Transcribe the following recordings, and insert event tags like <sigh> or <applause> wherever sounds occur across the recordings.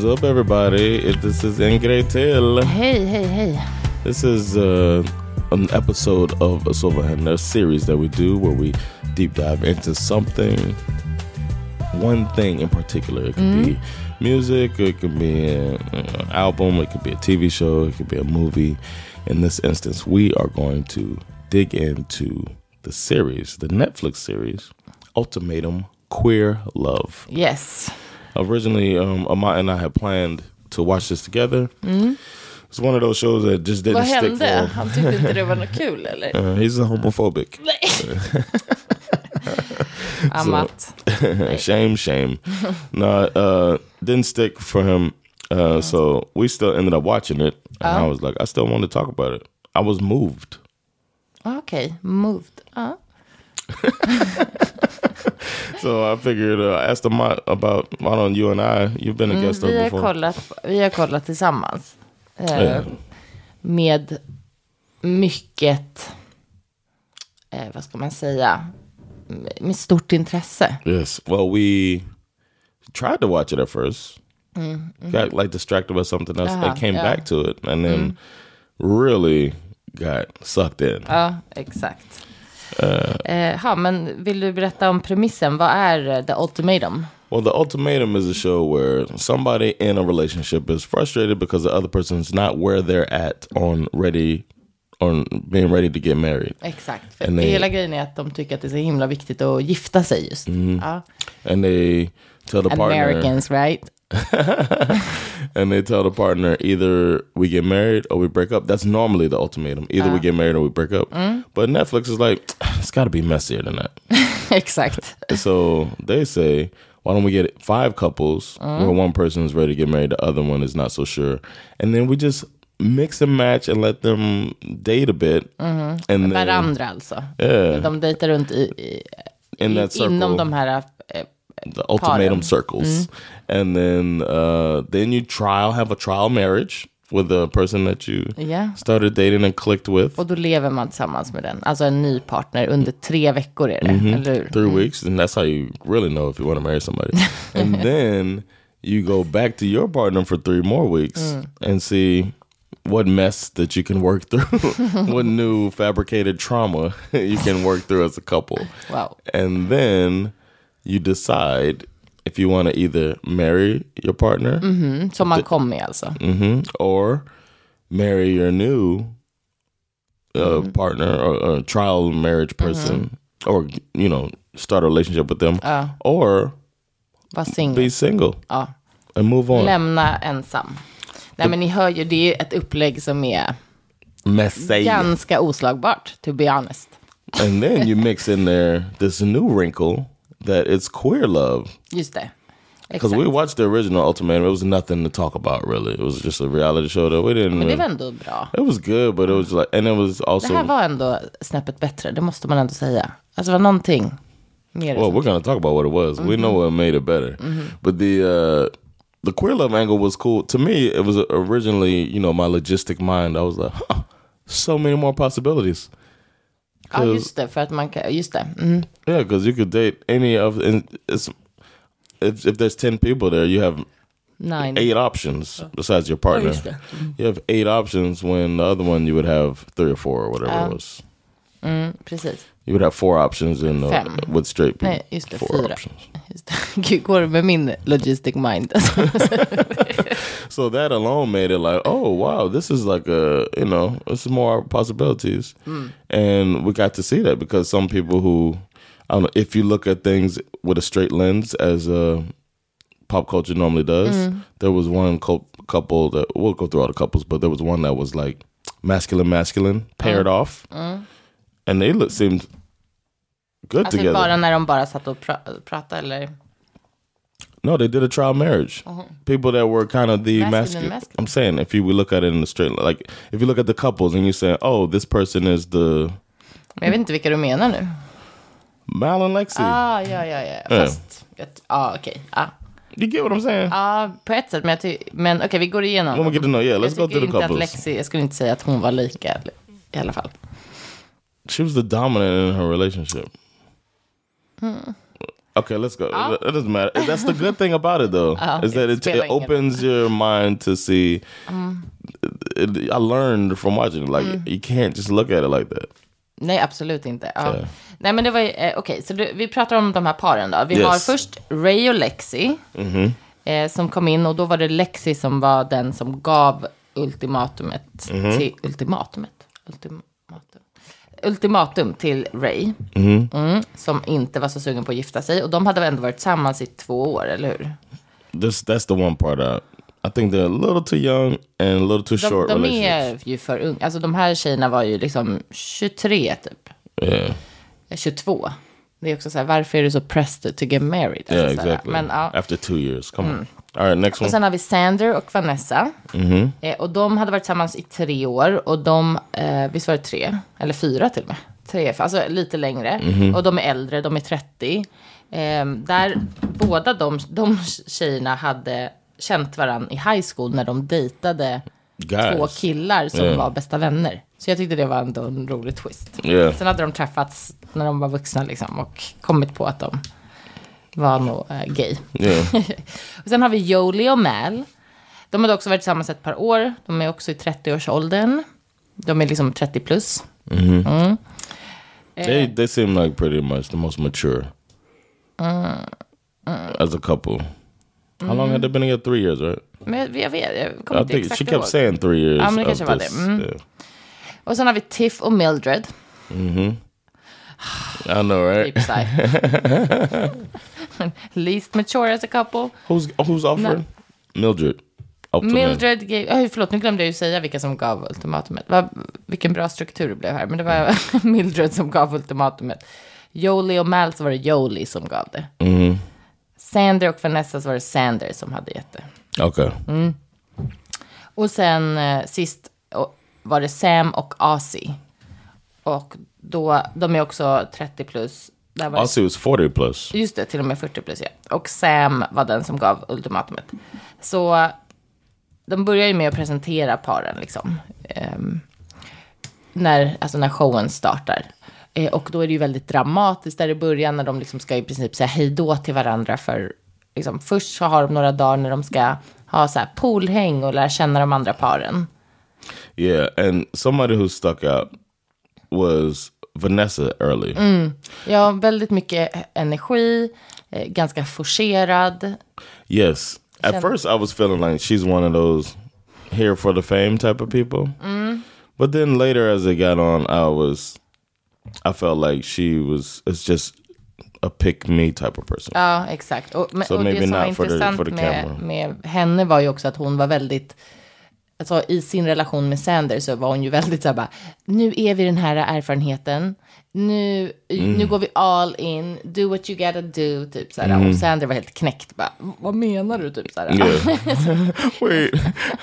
What's up everybody? It, this is Ingrid Till. hey, hey. hej. This is uh, an episode of a Silver Hand series that we do where we deep dive into something, one thing in particular. It could be music, it could be an album, it could be a TV show, it could be a movie. In this instance, we are going to dig into the series, the Netflix series, Ultimatum Queer Love. Yes. Originally, um, Amat and I had planned to watch this together. It's one of those shows that just didn't Vad stick hände? for him. Han tyckte inte det var något kul eller? <laughs> Uh, he's a homophobic. Amat. <laughs> <laughs> shame, shame. no, uh, didn't stick for him. Uh, so we still ended up watching it. And I was like, I still want to talk about it. I was moved. Okej, moved. Ja. <laughs> So I figured uh, I asked him about, why don't you and I, you've been a guest Mm, Vi har, before. kollat, vi har kollat tillsammans. Eh, Ja. Med mycket, eh, vad ska man säga, med stort intresse. Yes. Well, we tried to watch it at first. Mm-hmm. Got like distracted by something else Uh-huh, and came yeah. Mm. back to it, and then really got sucked in. Ja, exakt. Eh, ha, men vill du berätta om premissen? Vad är eh, The Ultimatum? Well, the ultimatum is a show where somebody in a relationship is frustrated because the other person's not where they're at on ready, on being ready to get married. Exakt. För they- hela grejen är att de tycker att det är så himla viktigt att gifta sig just. Mm-hmm. Ja. And they tell the partner, Americans, right? <laughs> and they tell the partner either we get married or we break up. That's normally the ultimatum. Either we ah. get married or we break up. Mm. But Netflix is like, it's got to be messier than that. <laughs> Exakt. <laughs> so they say, why don't we get five couples mm. where one person is ready to get married, the other one is not so sure, and then we just mix and match and let them date a bit, mm-hmm. and then Varandra alltså. yeah, De dejtar runt i, i, in that circle, inom de här... Eh, the ultimatum circles, and then uh, then you trial have a trial marriage with the person that you Ja. started dating and clicked with. Och då lever man tillsammans med den. Alltså en ny partner under tre veckor är det, Mm-hmm. eller hur? three weeks, and that's how you really know if you want to marry somebody. <laughs> and then you go back to your partner for three more weeks and see what mess that you can work through, <laughs> what new fabricated trauma <laughs> you can work through as a couple. Wow. And then you decide if you want to either marry your partner Som man kom med alltså. hmm or marry your new uh, partner or, or trial marriage person or you know start a relationship with them or Var singel. be single Ja. and move on Lämna ensam. Nej men ni hör ju, det är ett upplägg som är messy ganska oslagbart, to be honest. and then you mix in there this new wrinkle that it's queer love Just det. because we watched the original ultimatum it was nothing to talk about really it was just a reality show that we didn't Men det var ändå bra. it was good but it was like and it was Det also här var ändå snäppet bättre, det måste man ändå säga. Alltså det var någonting mer. Well, we're gonna talk about what it was. We know what made it better, but the uh, the queer love angle was cool to me. It was originally, you know, my logistic mind. I was like, huh, so many more possibilities. ja, just det, för att man kan, just det. Mm. Yeah, because you could date any of, and it's if if there's ten people there, you have Nine. eight options besides your partner. <laughs> You have eight options when the other one you would have three or four or whatever it was. Mm, precis. You would have four options in uh, Fem. with straight people. Nej, just det, four fyra. options. <laughs> Just det. <laughs> Gud, går det med min logistic mind? So that alone made it like, oh wow, this is like a you know, it's more possibilities, and we got to see that because some people who, I don't know, if you look at things with a straight lens as uh, pop culture normally does, mm. there was one cou- couple that we'll go through all the couples, but there was one that was like masculine, masculine paired uh-huh. off, uh-huh. and they look, seemed good Alltså together. bara när de bara satt och pra- pratade eller? No, they did a trial marriage. Uh-huh. People that were kind of the. Masculine, masculine. masculine. I'm saying if you look at it in the straight, like if you look at the couples and you say, oh, this person is the Men jag vet inte vilka du menar nu. Mal and Lexi. Ah, ja, ja, ja. Ja. Fast, ja, ah, okej. Ah. you get what I'm saying? Ja, på ett sätt. Men, men okej, vi går igenom. When we get to know, yeah, let's jag go tycker through the inte att. Lexi, jag skulle inte säga att hon var lika i alla fall. She was the dominant in her relationship. Hmm. Okay, let's go. It doesn't matter. That's the good thing about it, though, Oh, <laughs> is that it, it it. opens your mind to see. Mm. It, I learned from watching it, like you can't just look at it like that. Nej, absolut inte. Ja. Ja. Nej, men det var ju, eh, okej, så du, vi pratar om de här paren då. Vi Yes. har först Ray och Lexi, Mm-hmm. eh, som kom in och då var det Lexi som var den som gav ultimatumet Mm-hmm. till, ultimatumet? Ultimatum. Ultimatum till Ray, Mm-hmm. mm, som inte var så sugen på att gifta sig. Och de hade väl ändå varit tillsammans i två år, eller hur? This that's the one part I I think they're a little too young and a little too De, short de relationships. är ju för unga. Alltså de här tjejerna var ju liksom 23 typ. Yeah, 22. Det är också så här, varför är du så pressed to get married? Alltså yeah, exactly. Men, ja. After two years, come on. All right, next Och one. sen har vi Sander och Vanessa. Mm-hmm. Eh, och de hade varit tillsammans i tre år. Och de, eh, visst var det tre? Eller fyra till och med. Tre, alltså lite längre. Mm-hmm. Och de är äldre, de är 30. Eh, där båda de, de tjejerna hade känt varandra i high school när de dejtade Guys. två killar som Yeah. var bästa vänner. Så jag tyckte det var ändå en rolig twist. Yeah. Sen hade de träffats när de var vuxna liksom och kommit på att de var nog eh, gay. Yeah. och <laughs> sen har vi Jolie och Mal. De hade också varit tillsammans ett par år. De är också i 30-årsåldern. De är liksom 30 plus. they they seem like pretty much the most mature. as a couple. How long had they been together? Three years, right? Men jag, jag vet, jag kommer I inte think exakt she ihåg. kept saying three years. Ja, men det kanske var det. this, Mm. yeah. Och sen har vi Tiff och Mildred. I know, right? Deep sigh. <laughs> Least mature as a couple. Who's who's offering? Mildred. Up to men. Mildred, gav, oh, förlåt, nu glömde jag ju säga vilka som gav ultimatumet. Va, vilken bra struktur det blev här. Men det var <laughs> Mildred som gav ultimatumet. Jolie och Mal så var det Jolie som gav det. Sander och Vanessa så var det Sander som hade gett det. Okay. Och sen eh, sist och, var det Sam och Asi. Och då, de är också 30 plus. Där var det- Also, it was 40 plus. Just det, till och med 40 plus ja. Och Sam var den som gav ultimatumet. Så de börjar ju med att presentera paren liksom. Ehm, när, alltså när showen startar. Eh, och då är det ju väldigt dramatiskt där i början när de liksom ska i princip säga hej då till varandra. För liksom, först så har de några dagar när de ska ha så här poolhäng och lära känna de andra paren. Yeah, and somebody who stuck out was Vanessa early. Ja, väldigt mycket energi, eh, ganska forcerad. Yes. At first, I was feeling like she's one of those here for the fame type of people. But then later, as it got on, I was, I felt like she was. It's just a pick me type of person. Ja, exakt. Och, men, So och det som var not for the- intressant the med, med henne var ju också att hon var väldigt, alltså i sin relation med Sander så var hon ju väldigt så här bara, nu är vi den här erfarenheten, nu, Mm. nu går vi all in, do what you gotta do, typ så här. Och Sander var helt knäckt, bara, vad menar du, typ så här. Mm. Yeah. <laughs> wait,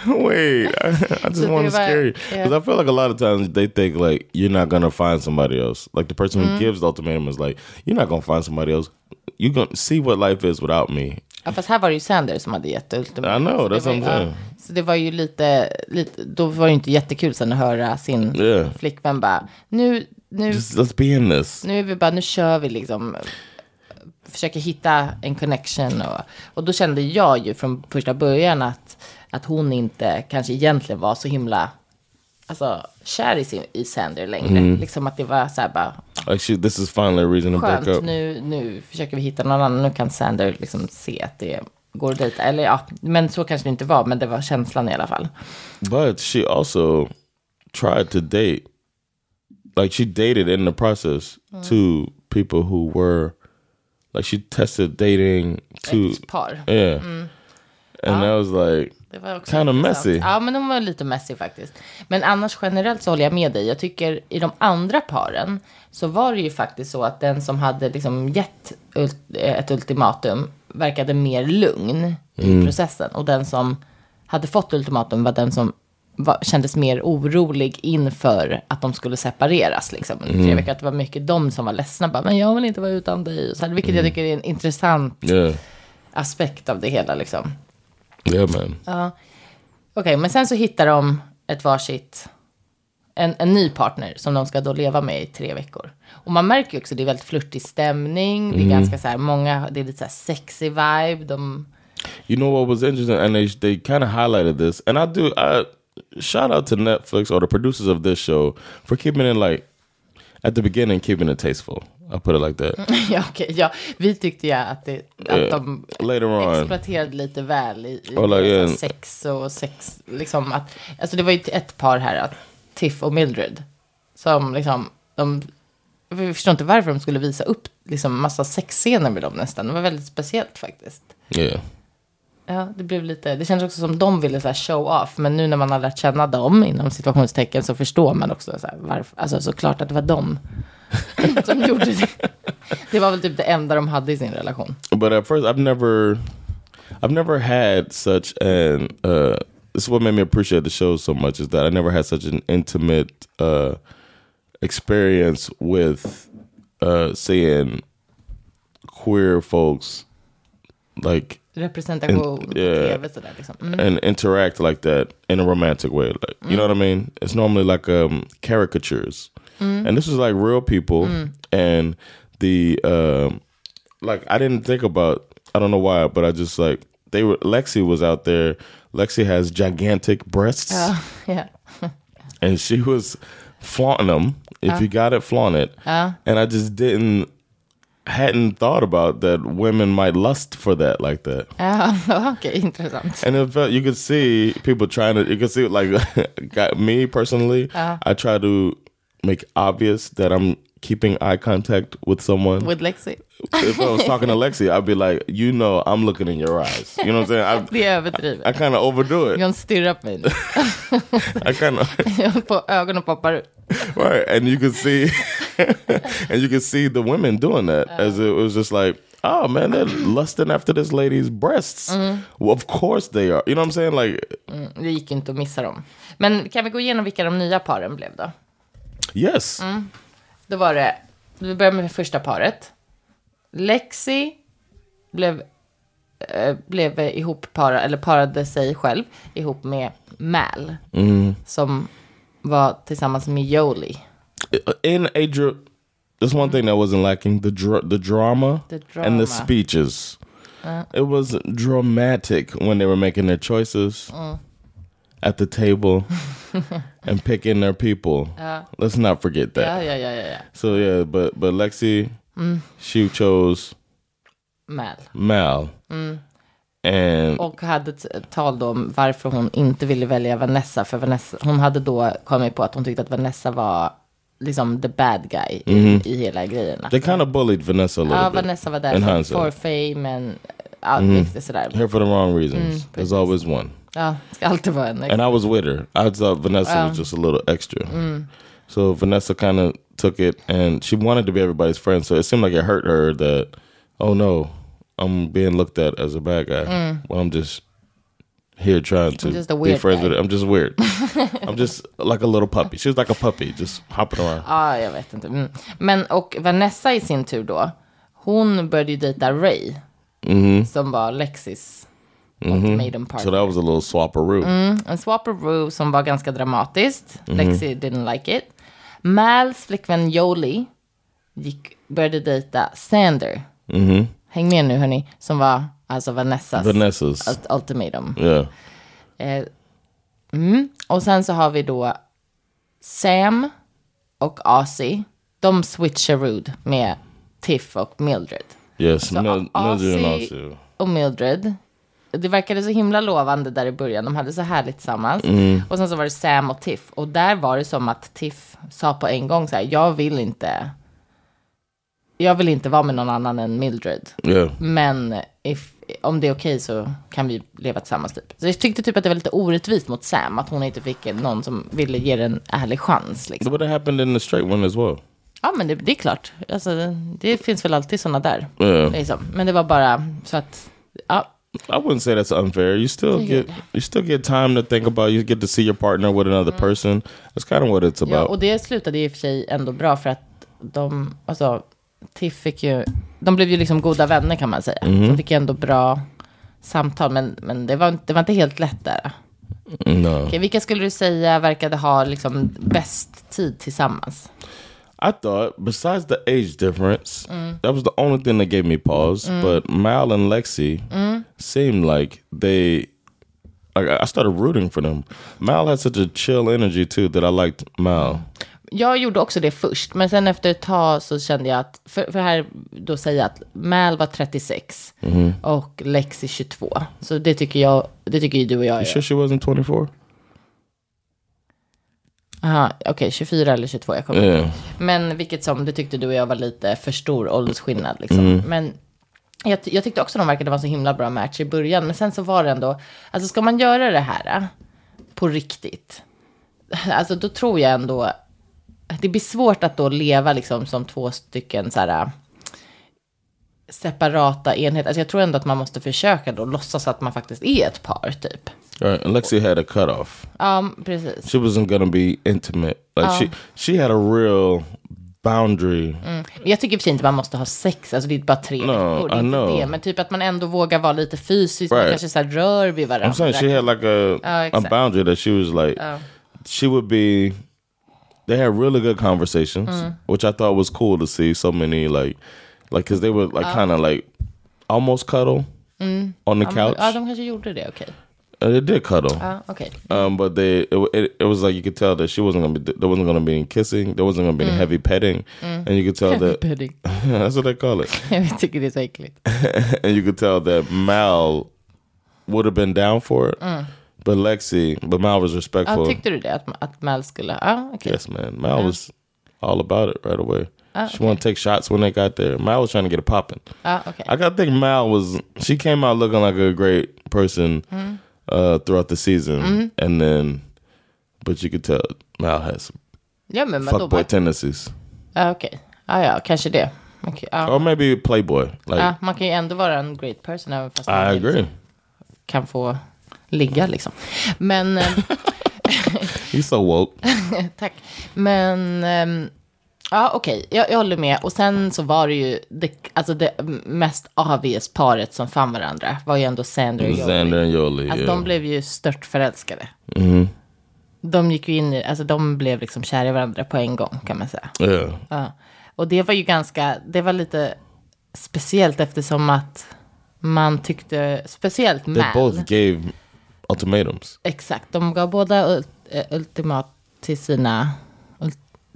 wait. I, <laughs> I just want to scare you yeah. because I feel like a lot of times they think like you're not gonna find somebody else. Like the person Mm. who gives the ultimatum is like, you're not gonna find somebody else. You gonna see what life is without me. Ja, fast här var det ju Sander som hade gett ultimatum. I know, that's what I'm. Så det var ju lite, lite, då var det inte jättekul sen att höra sin Yeah. flickvän bara, nu, nu Just let's be in this. nu är vi bara, nu kör vi liksom. Försöker hitta en connection. Och, och då kände jag ju från första början att, att hon inte kanske egentligen var så himla alltså, kär i, sin, i Sander längre. Liksom att det var så här bara, Like she, this is finally a reason to break skönt, up. nu, nu försöker vi hitta någon annan. Nu kan Sander liksom se att det går dit. Eller ja, men så kanske det inte var, men det var känslan i alla fall. But she also tried to date. Like she dated in the process two people who were like she tested dating to Ett par. yeah. And that was like Det var också Kinda intressant. messy. Ja, men de var lite messy faktiskt. Men annars generellt så håller jag med dig. Jag tycker i de andra paren så var det ju faktiskt så att den som hade liksom gett ult- ett ultimatum verkade mer lugn i processen. Och den som hade fått ultimatum var den som var, kändes mer orolig inför att de skulle separeras. Liksom, under tre veckor. Att det var mycket de som var ledsna. Bara, men jag vill inte vara utan dig. Så här, vilket jag tycker är en intressant yeah. aspekt av det hela. Liksom. Yeah man. Okej, men sen så hittar de ett varsitt, en, en ny partner som de ska då leva med i tre veckor. Och man märker ju också det är väldigt flörtig stämning. Det är ganska så här, många, det är lite så här sexy vibe. De, You know what was interesting, and they they kind of highlighted this, and I do. I shout out to Netflix or the producers of this show for keeping it like at the beginning, keeping it tasteful. I put it like that. <laughs> ja, okej, ja, vi tyckte ju att, det, att Yeah. de exploaterade lite väl i, i Oh, like, deras yeah. sex och sex. Liksom att, alltså det var ju ett par här, att Tiff och Mildred, som liksom, de, jag förstår inte varför de skulle visa upp liksom massa sexscener med dem nästan. Det var väldigt speciellt faktiskt. yeah. Ja, det blev lite, det kändes också som de ville så här show off, men nu när man har lärt känna dem inom situationstecken så förstår man också så här, varför, alltså såklart att det var de <laughs> som gjorde det. Det var väl typ det enda de hade i sin relation. But at first, I've never, I've never had such an. Uh, this is what made me appreciate the show so much is that I never had such an intimate uh, experience with uh, seeing queer folks like Representation And- yeah. liksom. Mm. and interact like that in a romantic way. Like you know what I mean? It's normally like um caricatures. And this is like real people and the um like I didn't think about I don't know why, but I just like they were Lexi was out there. Lexi has gigantic breasts <laughs> Ja, ja. and she was flaunting them. If you got it, flaunt it. And I just didn't hadn't thought about that women might lust for that like that. Ah, <laughs> ja, okej, intressant. And it felt you could see people trying to. You could see like, <laughs> got me personally. Uh-huh. I try to make obvious that I'm keeping eye contact with someone. With Lexi. if I was <laughs> talking to Lexi, I'd be like, you know, I'm looking in your eyes. You know what I'm saying? I, Det är överdrivet. I kind of overdo it. John stirrar på mig. <laughs> I kind of <laughs> på ögonen poppar ut. right, and you could see, and you could see the women doing that as it was just like, oh man, they're <clears throat> lusting after this lady's breasts. Well, of course they are. You know what I'm saying? Like, Det gick inte att missa dem. Men kan vi gå igenom vilka de nya paren blev då? yes, Då var det, vi börjar med första paret. Lexi blev, eh, blev ihop para, eller parade sig själv ihop med Mal. Som var tillsammans med Jolie. in a dra- there's one thing that wasn't lacking the dra- the drama, The and drama. Uh. the speeches. It was dramatic when they were making their choices Uh. at the table <laughs> <laughs> and picking their people. Let's not forget that. Ja, ja, ja, ja, ja. So yeah, but but Lexi, Mm. she chose Mal. Mal, Mm. and Och hade ett tal då om varför hon inte ville välja Vanessa. För Vanessa, hon hade då kommit på att hon tyckte att Vanessa var liksom the bad guy i, i hela grejen. they kind of bullied Vanessa a little Ja, bit. Vanessa var där för, for fame and ja, det är sådär. Here for the wrong reasons. Mm, There's always one. Ja, ska alltid vara en. and I was with her. I thought Vanessa was just a little extra. Mm. So Vanessa kind of took it, and she wanted to be everybody's friend. So it seemed like it hurt her that, oh no, I'm being looked at as a bad guy. Mm. Well, I'm just here trying to be friends guy. with it. I'm just weird. <laughs> I'm just like a little puppy. She was like a puppy, just hopping around. Ja, jag vet inte. Mm. Men och Vanessa i sin tur då, hon började ju dejta Ray. Mm-hmm. Som var Lexis ultimatum partner. So that was a little swapperoo. En swapperoo som var ganska dramatiskt. Lexi didn't like it. Mals flickvän Jolie gick, började dejta Sander. Häng med nu hörni. Som var alltså Vanessas Vanessa's. ult- ultimatum. Yeah. Eh, mm. Och sen så har vi då Sam och Ozzy. De switcherud med Tiff och Mildred. Yes. Mildred Ozzy Ozzy. och Mildred. Det verkade så himla lovande där i början. De hade så härligt tillsammans. Och sen så var det Sam och Tiff. Och där var det som att Tiff sa på en gång så här. Jag vill inte. Jag vill inte vara med någon annan än Mildred. Yeah. Men if, om det är okej så kan vi leva tillsammans typ. Så jag tyckte typ att det var lite orättvist mot Sam. Att hon inte fick någon som ville ge det en ärlig chans. Liksom. But it happened in the straight one as well. Ja men det, det är klart. Alltså, det finns väl alltid sådana där. Yeah. Liksom. Men det var bara så att. Ja, I wouldn't say that's unfair. You still get you still get time to think about. You get to see your partner with another person. That's kind of what it's Ja, about. och det slutade i och för sig ändå bra för att de, alltså, Tiff fick ju, de blev ju liksom goda vänner kan man säga. De fick ju ändå bra samtal, men, men det, var, det var inte helt lätt där. no, Okej, vilka skulle du säga verkade ha liksom bäst tid tillsammans? I thought besides the age difference, that was the only thing that gave me pause. But Mal and Lexi seemed like they. Like I started rooting for them. Mal had such a chill energy too that I liked Mal. Jag gjorde också det först, men sen efter ett tag så kände jag att, för, för här då säger jag att Mal var 36 och Lexi 22. Så det tycker jag, det tycker ju du och jag You sure she wasn't twenty four? Aha, okej, 24 eller 22, jag kommer inte Yeah. ihåg. Men vilket som, det tyckte du och jag var lite för stor åldersskillnad liksom. Men jag, jag tyckte också de verkade vara så himla bra match i början. Men sen så var det ändå, alltså ska man göra det här äh, på riktigt, <laughs> alltså då tror jag ändå, det blir svårt att då leva liksom som två stycken så här äh, separata enheter. Alltså jag tror ändå att man måste försöka då låtsas att man faktiskt är ett par typ. Right. And Lexi had a cutoff. Ja, precis. She wasn't gonna be intimate. Like she she had a real boundary. Men Jag tycker för sig inte man måste ha sex, alltså det är bara tre No, veckor. I know. det. Men typ att man ändå vågar vara lite fysisk, man Right. kanske så här rör vid varandra. I'm saying she had like a Oh, a boundary that she was like she would be they had really good conversations which I thought was cool to see so many like like cuz they were like kind of like almost cuddle on the couch Ja, de kanske gjorde det, okej. Uh, they did cuddle. Ja, okej. Um, but they it, it, it was like you could tell that she wasn't gonna be there wasn't gonna be any kissing, there wasn't gonna be any heavy petting, and you could tell that Pudding. <laughs> that's what they call it. Jag tycker det är så äckligt. and you could tell that Mal would have been down for it, but Lexi, but Mal was respectful. tyckte du det? Att, att Mal skulle... Ja, okej. yes, man, Mal was all about it right away. Ah, She wanted to take shots when they got there. Mal was trying to get it popping. Ja, okej. I got to think Mal was she came out looking like a great person uh, throughout the season, and then but you could tell Mal has some Ja, men fuckboy tendencies, ja, okej. Ja, ja, kanske det. Okej, ja. or maybe playboy. Like Ja, man kan ju ändå vara en great person även fast I man agree. kan få ligga liksom. Men, eh, <laughs> He's so woke. <laughs> tack. Men, ehm, ja okej, jag, jag håller med. Och sen så var det ju, det, alltså det mest obvious paret som fann varandra var ju ändå Sandra och Joey. Xander and Yoli. Alltså yeah. de blev ju stört förälskade. De gick ju in i, alltså de blev liksom kära i varandra på en gång kan man säga. yeah. Ja. Och det var ju ganska, det var lite speciellt eftersom att man tyckte, speciellt They Mal. both gave ultimatums. Exakt, de gav båda eh, ultimat till sina,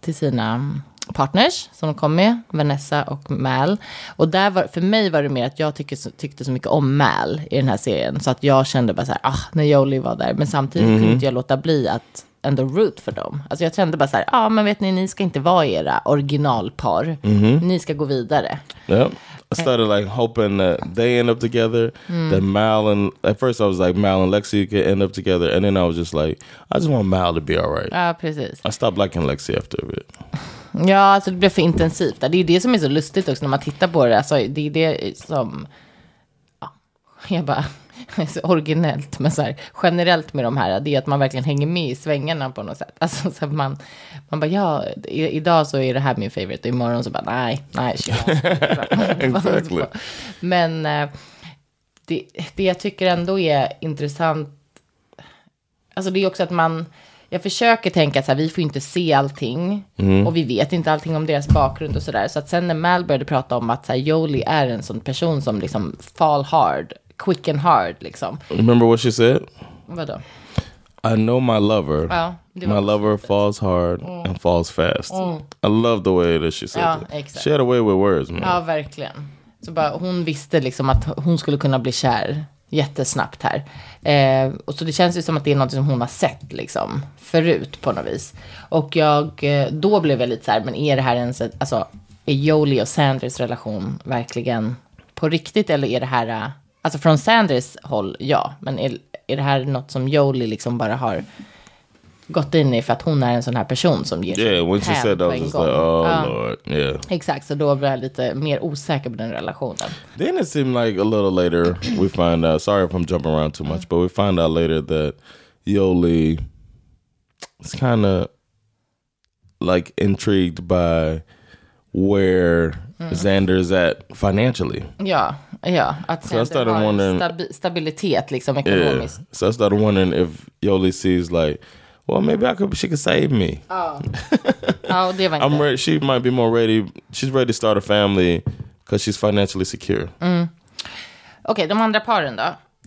till sina mm, partners som de kom med, Vanessa och Mal. Och där var, för mig var det mer att jag tyckte, tyckte så mycket om Mal i den här serien. Så att jag kände bara så här, ah, när Jolie var där. Men samtidigt kunde inte jag låta bli att ändå root för dem. Alltså jag kände bara så här, ja ah, men vet ni, ni ska inte vara era originalpar. Ni ska gå vidare. Yep. I started like hoping that they end up together. That Mal and at first I was like Mal and Lexi could end up together, and then I was just like, I just want Mal to be all right. Ja, precis. I stopped liking Lexi after a bit. <laughs> Ja, alltså det blev för intensivt. Det är det som är så lustigt också när man tittar på det. Alltså, det är det som... Ja, jag bara... <laughs> Originellt, men så här, generellt med de här, det är att man verkligen hänger med i svängarna på något sätt. Alltså så att man, man bara, ja, i, idag så är det här min favorite, och imorgon så bara, nej, nej, <laughs> Exactly. Men eh, det, det jag tycker ändå är intressant, alltså det är också att man, jag försöker tänka att så här, vi får inte se allting och vi vet inte allting om deras bakgrund och sådär. Så att sen när Mal började prata om att så här, Jolie är en sån person som liksom fall hard, quick and hard liksom. Remember what she said? Vadå? I know my lover. Ja, My lover falls hard and falls fast. I love the way that she said Ja, that. exakt. She had a way with words, man. Ja, verkligen. Så bara, hon visste liksom att hon skulle kunna bli kär jättesnabbt här. Eh, och så det känns ju som att det är något som hon har sett liksom förut på något vis. Och jag, eh, då blev jag lite så här, men är det här ens, alltså, är Jolie och Sanders relation verkligen på riktigt eller är det här, eh, alltså från Sanders håll, ja, men är, är det här något som Jolie liksom bara har gått in i för att hon är en sån här person som ger Yeah, when she said that, I was just like, oh Ja. lord, yeah. Exakt, så då blev jag lite mer osäker på den relationen. Then it seemed like a little later we find out. Sorry if I'm jumping around too much, but we find out later that Yoli is kind of like intrigued by where Xander's at financially. Ja, ja. Att jag det started wondering- stabi- stabilitet liksom Yeah. ekonomiskt. So I started wondering if Yoli sees like, well, maybe I could. She could save me. Ja, <laughs> och det var inte... I'm ready. She might be more ready. She's ready to start a family because she's financially secure. Okej, de andra paren då?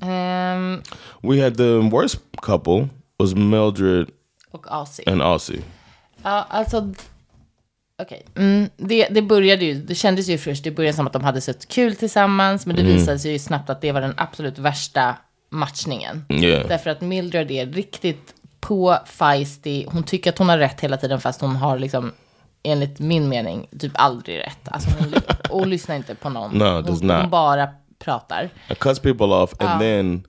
Ehm, We had the worst couple was Mildred och AC. and Aussie. Ja, alltså... Okej. Mm, det, det började ju, det kändes ju först, det började som att de hade sett kul tillsammans, men det visade sig ju snabbt att det var den absolut värsta matchningen. Yeah. Därför att Mildred är riktigt på feisty, hon tycker att hon har rätt hela tiden fast hon har liksom, enligt min mening, typ aldrig rätt. Alltså hon, hon <laughs> lyssnar inte på någon. No, does hon, not. hon bara pratar. It cuts people off and then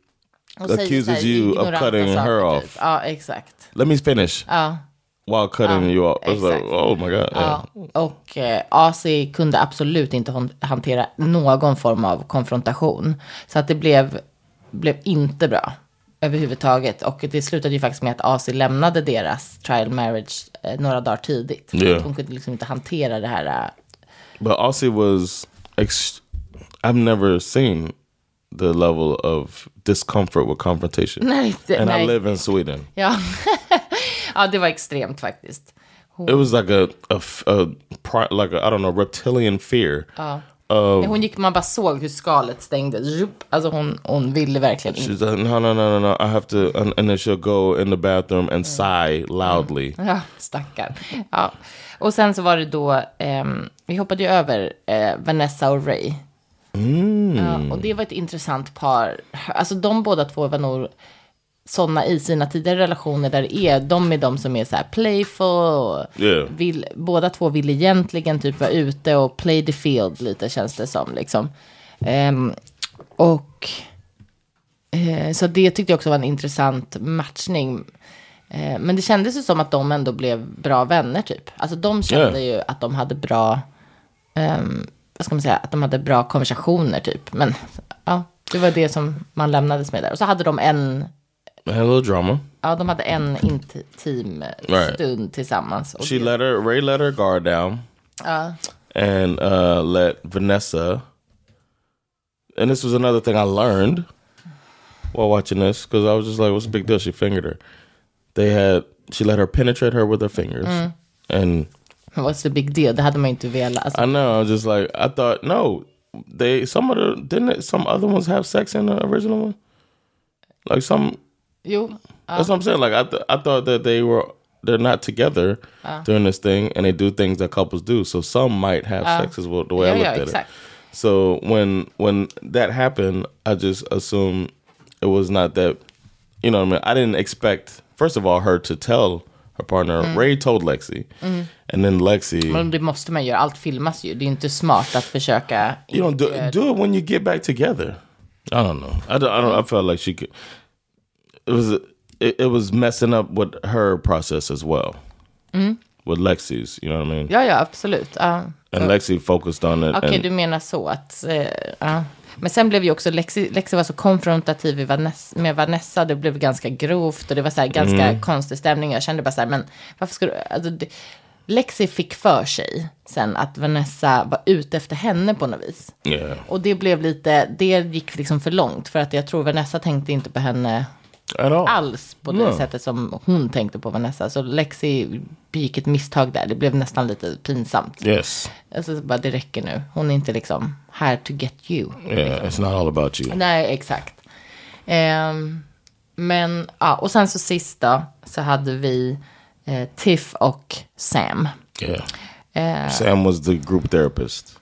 Hon accuses you of cutting her typ. off. Ja, exakt. Let me finish Ja. While cutting you off. I was like, oh my god. Yeah. Ja, och eh, AC kunde absolut inte hantera någon form av konfrontation. Så att det blev, blev inte bra överhuvudtaget. Och det slutade ju faktiskt med att AC lämnade deras trial marriage eh, några dagar tidigt. Yeah. att Hon kunde liksom inte hantera det här. eh, But Aussie was. Ex- I've never seen the level of discomfort with confrontation. Nej, det, and I nej. live in Sweden. Ja. <laughs> ja, det var extremt faktiskt. It was like a, a, a like a, I don't know reptilian fear of Hon gick, man bara såg hur skalet stängdes. Alltså hon, hon ville verkligen inte. she's like, no, no, no, no, no. I have to, and, and then she'll go in the bathroom and sigh loudly. <laughs> Ja, stackarn. Ja. Och sen så var det då, ehm, vi hoppade ju över eh, Vanessa och Ray. Ja, och det var ett intressant par. Alltså de båda två var nog sådana i sina tidigare relationer där det är de är de som är så här playful. Och Yeah. vill, båda två vill egentligen typ vara ute och play the field lite känns det som liksom. Ehm, och eh, så det tyckte jag också var en intressant matchning. Eh, men det kändes ju som att de ändå blev bra vänner typ. Alltså de kände ju att de hade bra, ehm, vad ska man säga, att de hade bra konversationer typ. Men ja, det var det som man lämnades med där. Och så hade de en, a little drama. ja de hade en intim Right. stund tillsammans. She let her, Ray let her guard down. And uh, let Vanessa, and this was another thing I learned while watching this, because I was just like, what's the big deal? She fingered her. They had, she let her penetrate her with her fingers. And What's the big deal? Det hade man ju inte velat. Alltså, I know, I was just like, I thought, no, they, some of the, didn't it, some other ones have sex in the original one? Like some, jo, That's what I'm saying. Like I, th- I thought that they were they're not together ah. during this thing, and they do things that couples do. So some might have ah. sex, is what the way I looked ja, at it. So when when that happened, I just assumed it was not that. You know, what I mean, I didn't expect. First of all, her to tell her partner. Mm. Ray told Lexi, mm. and then Lexi. Men det måste man göra. Allt filmas ju. Det är inte smart att försöka. You don't do, do it when you get back together. I don't know. I don't. I, don't, I felt like she could. It was. It, it was messing up with her process as well. With Lexi's, you know what I mean. Ja, ja, absolut. Ja. And Lexi focused on it. Okej, and, du menar så att... Ja. Men sen blev ju också Lexi, Lexi var så konfrontativ i Vanessa, med Vanessa. Det blev ganska grovt och det var så här ganska Mm. konstig stämning. Jag kände bara så här, men varför ska du... Alltså, det, Lexi fick för sig sen att Vanessa var ute efter henne på något vis. yeah. Och det blev lite, det gick liksom för långt. För att jag tror Vanessa tänkte inte på henne. Alls på det No. sättet som hon tänkte på Vanessa. Så Lexi begick ett misstag där. Det blev nästan lite pinsamt. Yes. Alltså bara det räcker nu. Hon är inte liksom here to get you. Yeah. It's not all about you. Nej, exakt. Ehm, men, ja, och sen så sist då, så hade vi eh, Tiff och Sam. Yeah. Sam was the group therapist.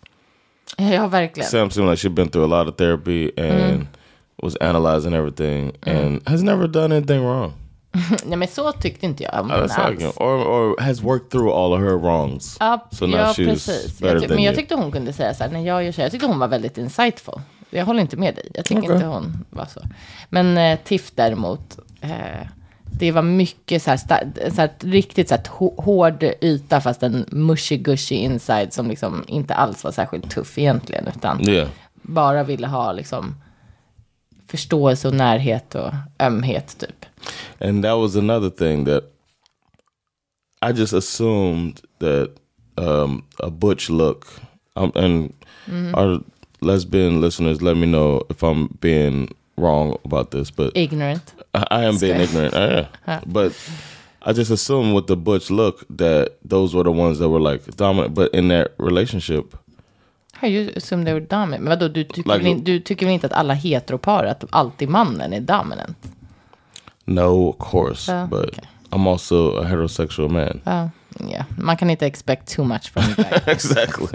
Ja, verkligen. Sam seemed like she'd been through a lot of therapy and was analyzing everything and has never done anything wrong. <laughs> Nej, men så tyckte inte jag om henne that's alls. like, or or has worked through all of her wrongs. Ja, so now ja she's precis. better Jag ty- than men jag you. tyckte hon kunde säga så här, när jag gör så här, jag tyckte hon var väldigt insightful. Jag håller inte med dig, jag tycker Okej. inte hon var så. Men eh, Tiff däremot, eh, det var mycket så här, sta- så här riktigt så här hå- hård yta, fast en mushy gushy inside som liksom inte alls var särskilt tuff egentligen, utan Yeah. bara ville ha liksom förståelse och närhet och ömhet typ. And that was another thing that I just assumed that um, a butch look, um, and our lesbian listeners, let me know if I'm being wrong about this, but Ignorant. I, I am being ignorant. I am. But I just assumed with the butch look that those were the ones that were like dominant. But in that relationship, You assume they were dominant? Men vadå, du tycker, Like- väl, du tycker väl inte att alla heteropar, att alltid mannen är dominant? no, of course. Oh, but okay. I'm also a heterosexual man. Ja, ja. man kan inte expect too much from a guy. <laughs> exactly.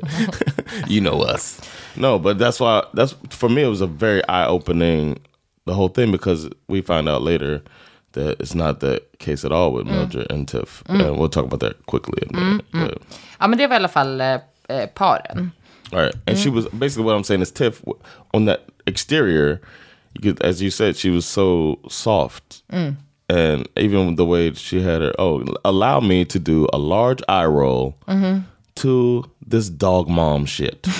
<laughs> you know us. No, but that's why that's for me it was a very eye opening the whole thing because we find out later that it's not the case at all with Mildred and Tiff. And we'll talk about that quickly. minute. But- ja, men det var i alla fall eh, eh, paren. All right. And she mm. was basically what I'm saying is Tiff on that exterior, you could, as you said, she was so soft. Mm. And even the way she had her, oh, allow me to do a large eye roll mm-hmm. to this dog mom shit. <laughs>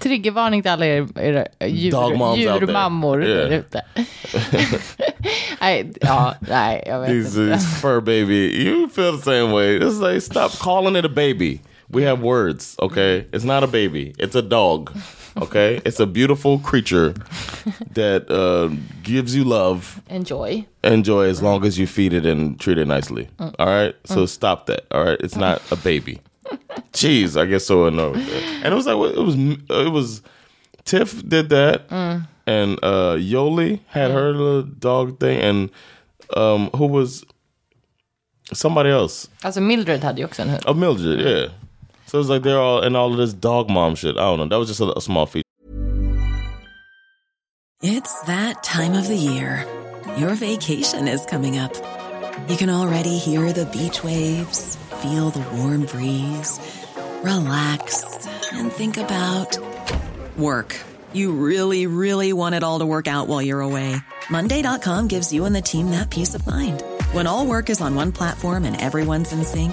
Triggervarning till alla er, era eh, djur, Dog moms out there. djurmammor Yeah. där ute. <laughs> nej, ja, nej, jag vet These, inte. these fur baby, you feel the same way. It's like stop calling it a baby. We have words, okay? It's not a baby. It's a dog, okay? <laughs> It's a beautiful creature that uh, gives you love Enjoy. and joy Enjoy as long as you feed it and treat it nicely. All right? So stop that. All right? It's not a baby. <laughs> Jeez, I get so annoyed. And it was like it was it was Tiff did that, and uh Yoli had her little dog thing, and um who was somebody else? Alltså Mildred hade ju också en hund. Oh, Mildred, yeah. So it's like they're all in all of this dog mom shit. I don't know. That was just a, a small feature. It's that time of the year. Your vacation is coming up. You can already hear the beach waves, feel the warm breeze, relax, and think about work. You really, really want it all to work out while you're away. Monday.com gives you and the team that peace of mind. When all work is on one platform and everyone's in sync,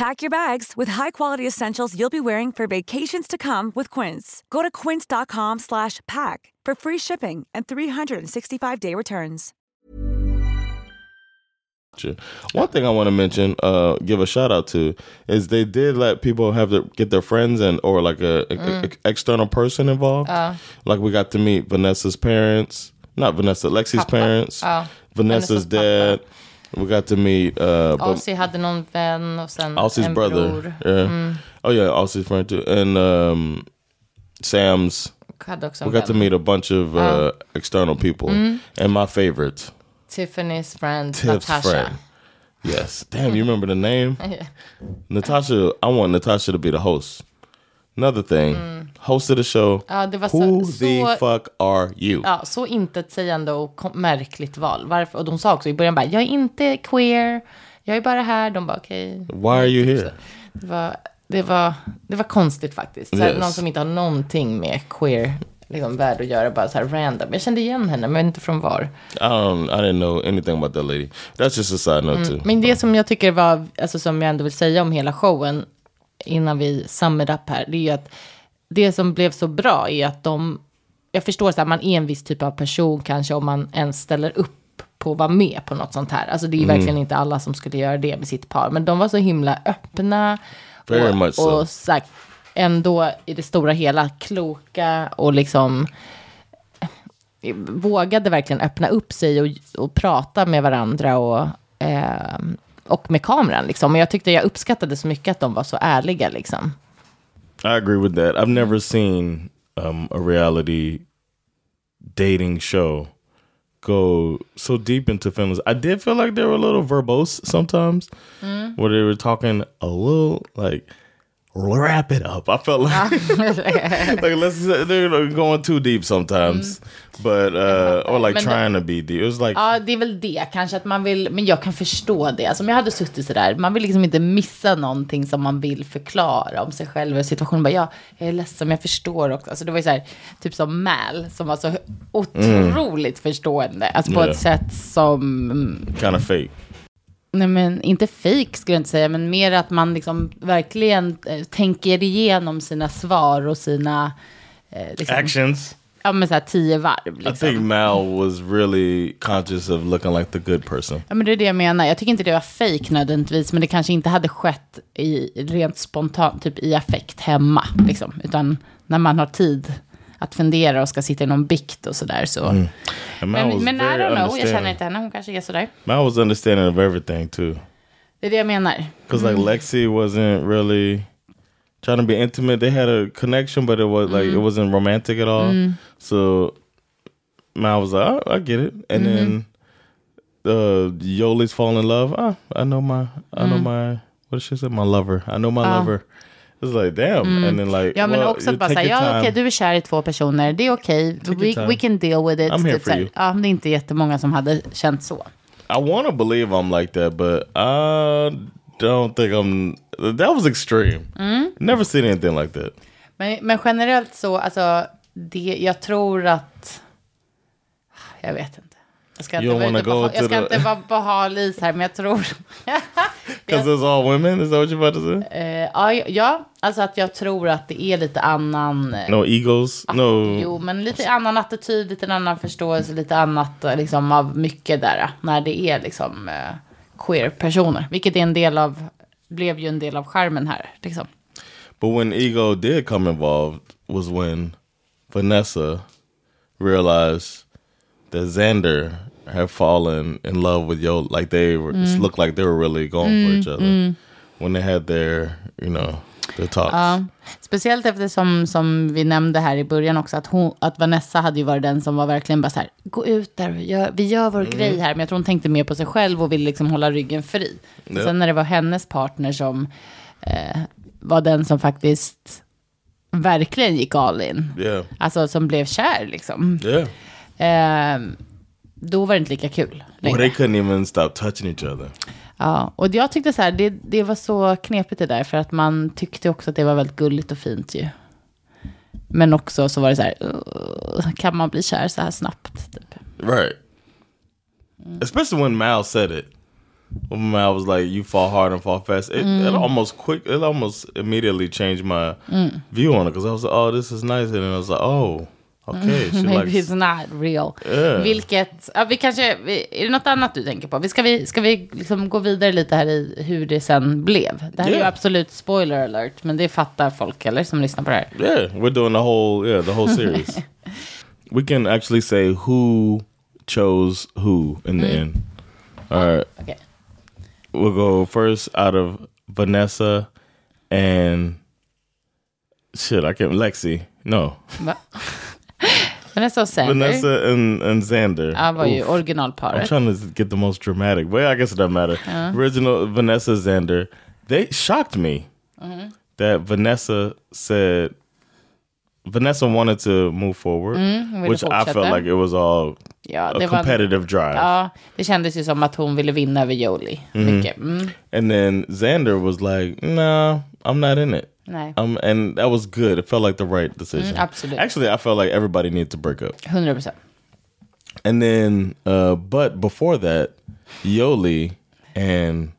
Pack your bags with high-quality essentials you'll be wearing for vacations to come with Quince. Go to quince.com slash pack for free shipping and 365-day returns. One thing I want to mention, uh, give a shout out to, is they did let people have to get their friends and or like a, a- a- external person involved. Like we got to meet Vanessa's parents, not Vanessa, Lexi's parents, Ja. Vanessa's Hennes pappa. dad. We got to meet uh, Aussie hade någon vän och sen Aussie's en brother. bror. Yeah. Oh yeah, Aussie's friend too, and um, Sam's. Hade också We got to vän. meet a bunch of uh, external people, and my favorite, Tiffany's friend Tiff's Natasha. friend. Yes, damn, you remember the name? <laughs> Natasha. I want Natasha to be the host. Another thing, host of the show. Ja, det var så- Who så- the fuck are you? Ja, så intetsägande och märkligt val. Varför? Och de sa också i början bara, jag är inte queer, jag är bara här. De bara, okej. Why are you here? Det var, det, var, det var konstigt faktiskt. Så här, Yes. Någon som inte har någonting med queer liksom, värld att göra, bara så här random. Jag kände igen henne, men inte från var. I don't. I didn't know anything about that lady. That's just a side note too. Men det som jag tycker var, alltså som jag ändå vill säga om hela showen, innan vi sum it up här, det är ju att det som blev så bra är att de, jag förstår så här, man är en viss typ av person kanske om man ens ställer upp på att vara med på något sånt här. Alltså det är ju verkligen inte alla som skulle göra det med sitt par, men de var så himla öppna. Very och, much so. och här, ändå i det stora hela kloka och liksom vågade verkligen öppna upp sig och, och prata med varandra och, eh, och med kameran. Liksom. Och jag tyckte jag uppskattade så mycket att de var så ärliga. Liksom. I agree with that. I've never seen um, a reality dating show go so deep into feelings. I did feel like they were a little verbose sometimes, where they were talking a little like wrap it up. I felt like <laughs> like let's they're going too deep sometimes, but uh, or like Men det- trying to be deep. It was like Ja, det är väl det kanske att man vill, men jag kan förstå det. Alltså om jag hade suttit sådär, man vill liksom inte missa någonting som man vill förklara om sig själv och situationen. Bara, ja, jag är ledsen, men jag förstår också. Alltså det var ju så här, typ som Mal, som var så otroligt förstående. Alltså på Ja. ett sätt som, mm, kind of fake. Nej men inte fake skulle jag inte säga, men mer att man liksom verkligen eh, tänker igenom sina svar och sina, eh, liksom, Actions. ja men så här tio varv. I Liksom. think Mal was really conscious of looking like the good person. Ja, men det är det jag menar. Jag tycker inte det var fake nödvändigtvis, men det kanske inte hade skett i, rent spontant, typ i affekt hemma. Liksom. Utan när man har tid att fundera och ska sitta i någon bikt och sådär. Så. Mal Men, men I don't know, jag känner inte henne. Hon kanske är sådär. Mal was understanding of everything too. Det är det jag menar. Because like Lexi wasn't really trying to be intimate. They had a connection, but it was like it wasn't romantic at all. So Mal was like, oh, I get it. And then uh, Yoli's fall in love. Ah, I know my, I know my, what did she say? My lover. I know my lover. It's like damn, and then like Mm. Ja, men well, också bara your ja okej, time. du är kär i två personer, det är okej, your we, we can deal with it. I'm here Typ for you. Ja, det är inte jättemånga som hade känt så. I want to believe I'm like that, but I don't think I'm. That was extreme. Mm. Never seen anything like that. Men, men generellt så, alltså, det, jag tror att... Jag vet inte. Jag ska You inte, to jag ska inte vara på hal is här, men jag tror... <laughs> Because it's all women. Is that what you're about to say? Eh, ja, ja, alltså att jag tror att det är lite annan... No egos. No. Ah, Jo, men lite annan attityd, lite annan förståelse, lite annat eh, liksom av mycket där. eh, När det är liksom eh, queer-personer. Vilket är en del av, blev ju en del av skärmen här. Liksom. But when ego did come involved was when Vanessa realized that Xander had fallen in love with Yo. Like they were, Mm. looked like they were really going for each other when they had their, you know, their talks. Ja, speciellt eftersom som vi nämnde här i början också att, hon, att Vanessa hade ju varit den som var verkligen bara så här, gå ut där, gör, vi gör vår grej här. Men jag tror hon tänkte mer på sig själv och ville liksom hålla ryggen fri. Ja. Sen när det var hennes partner som eh, var den som faktiskt verkligen gick all in. Yeah. Alltså som blev kär liksom. Yeah. Eh, då var det inte lika kul. Well, längre. they couldn't even stop touching each other. Ja, och jag tyckte så här, det, det var så knepigt det där, för att man tyckte också att det var väldigt gulligt och fint ju. Men också så var det så här, "Ugh, kan man bli kär så här snabbt? Typ. Right. Especially when Mal said it. When Mal was like, "You fall hard and fall fast," it, it almost quick. It almost immediately changed my view on it because I was like, "Oh, this is nice," and then I was like, "Oh, okay." She <laughs> Maybe likes. it's not real. Yeah. Vilket, ja, vi kanske, är det något annat du tänker på? Vi ska vi, ska vi liksom gå vidare lite här i hur det sen blev? Det här är ju Yeah. absolut spoiler alert, men det fattar folk eller som lyssnar på det här. Yeah, we're doing the whole yeah the whole series. <laughs> we can actually say who chose who in the end. All right. Okej. We'll go first out of Vanessa and shit. I can't. Lexi. No? <laughs> Vanessa Sander Vanessa and and Xander. ja, var ju Oof. I'm trying to get the most dramatic, but I guess it doesn't matter. Original Vanessa Xander. They shocked me Mm-hmm. that Vanessa said Vanessa wanted to move forward, Mm, which I felt like it was all Ja, a det var, competitive drive. ja, det kändes ju som att hon ville vinna över Jolie. Mycket. Mm, And then Xander was like, "Nah, I'm not in it." Nej, Um, and that was good. It felt like the right decision. Mm, absolutely. Actually, I felt like everybody needed to break up. 100 procent. And then, uh, but before that, Yoli and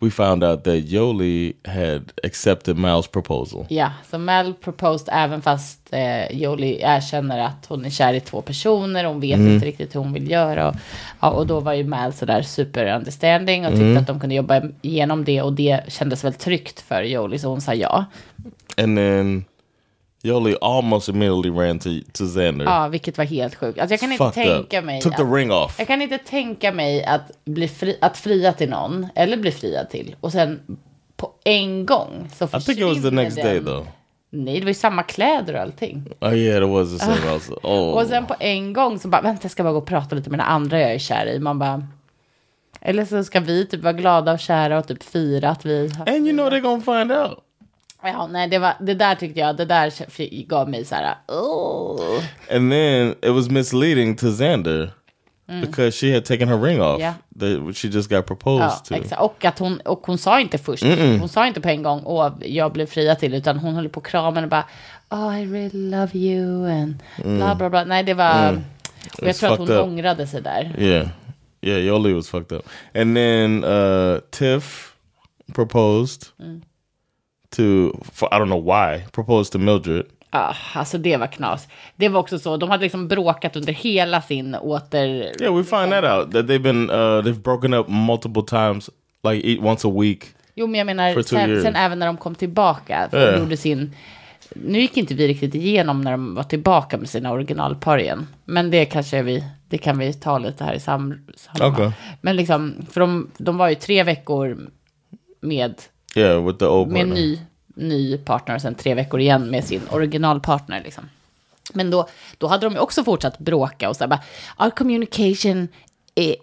we found out that Yoli had accepted Miles' proposal. Ja, så Mel proposed även fast eh, Jolie erkänner att hon är kär i två personer. Hon vet inte riktigt hur hon vill göra. Och, ja, och då var ju Mel sådär super understanding och tyckte att de kunde jobba igenom det. Och det kändes väl tryggt för Jolie, så hon sa ja. And then Yoli almost immediately ran to to Xander. Ja, vilket var helt sjukt. Alltså jag kan inte tänka up. mig... Took the att- ring off. Jag kan inte tänka mig att, bli fri, att fria till någon, eller bli friad till, och sen på en gång så I think it was the försvinner next den. day though. Nej, det var ju samma kläder och allting. Oh yeah, it was the same. also. <laughs> Oh, Och sen på en gång så bara, vänta jag ska bara gå och prata lite med den andra jag är kär i. Man bara, eller så ska vi typ vara glada och kära och typ fira att vi har... and you know they're gonna find out. Ja, nej, det, var, det där tyckte jag, det där gav mig så här, oh. And then it was misleading to Xander because she had taken her ring off Yeah. that she just got proposed Ja, to. exakt. Och att hon, och hon sa inte först, hon sa inte på en gång, åh, jag blev fria till, utan hon höll på kramen och bara, oh, I really love you, and bla bla bla. Nej, det var, och jag It's tror att hon up. ångrade sig där. Yeah. Yeah, Yoli was fucked up. And then uh Tiff proposed to for I don't know why, proposed to Mildred. Ja, alltså det var knas. Det var också så, de hade liksom bråkat under hela sin åter... Yeah, we find that out that they've been uh they've broken up multiple times, like eat once a week. Jo, men jag menar, sen, sen även när de kom tillbaka, och Yeah. gjorde sin... Nu gick inte vi riktigt igenom när de var tillbaka med sina originalpar igen. Men det kanske vi, det kan vi ta lite här i sam, samma. Okej. Men liksom, för de, de var ju tre veckor med, Yeah, with the old med en ny, ny partner och sen tre veckor igen med sin originalpartner liksom. Men då, då hade de ju också fortsatt bråka och så här bara, our communication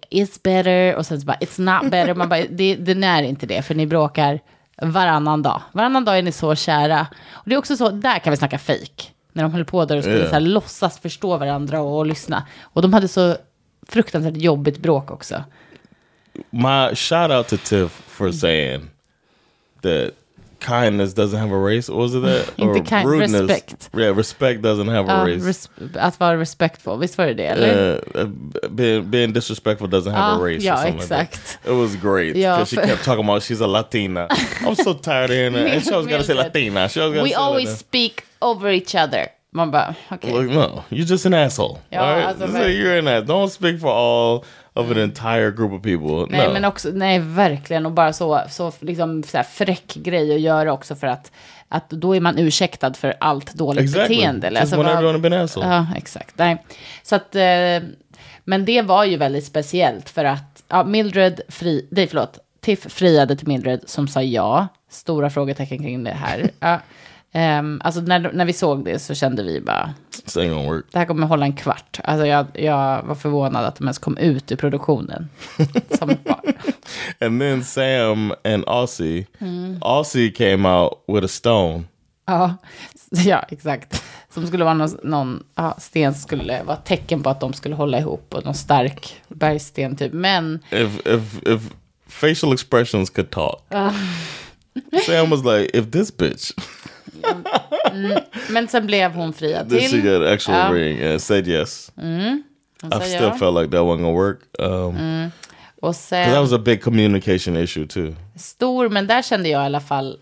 is better och sen så bara, it's not better. Man bara, det, den är inte det, för ni bråkar varannan dag. Varannan dag är ni så kära. Och det är också så, där kan vi snacka fake. När de höll på där och skulle Ja. så här, låtsas förstå varandra och, och lyssna. Och de hade så fruktansvärt jobbigt bråk också. My shout out to Tiff for saying that kindness doesn't have a race. or was it that? <laughs> Inte kind- respect. Yeah, respect doesn't have a Ja, race. att vara respectful, visst var det det? Eller? Uh, uh, being, being disrespectful doesn't have a Ah, race. yeah, or something Like. It was great Yeah, she kept talking about she's a Latina. I'm so tired of hearing <laughs> that. And she always got to say Latina. She always We always Latina. speak over each other. Man bara, okej. Like, no, you're just an asshole. Ja, all right? alltså, So you're an ass. Don't speak for all of an entire group of people. Nej, no. men också, nej, verkligen. Och bara så, så, liksom, så här fräck grej att göra också för att, att då är man ursäktad för allt dåligt Exactly. beteende. Have been asshole. Ja, exakt. Nej. Så att, eh, men det var ju väldigt speciellt för att ja, Mildred, fri, nej förlåt, Tiff friade till Mildred som sa ja. Stora frågetecken kring det här. <laughs> Ja. Ehm, alltså när, när vi såg det så kände vi bara, This ain't gonna work. det här kommer hålla en kvart. Alltså jag, jag var förvånad att de ens kom ut ur produktionen. <laughs> som barn. And then Sam and Aussie, Mm. Aussie came out with a stone. Ja, <laughs> ja, exakt. Som skulle vara någon, någon ja, sten som skulle vara tecken på att de skulle hålla ihop. Och någon stark bergsten typ. Men If if if facial expressions could talk, Sam was like, "If this bitch, Men sen blev hon friad this she till. got an actual Ja. ring and said yes." Hon I still ja. Mm. felt like that wasn't gonna work. Um, Och 'cause that sen was a big communication issue too. stor, men där kände jag i alla fall.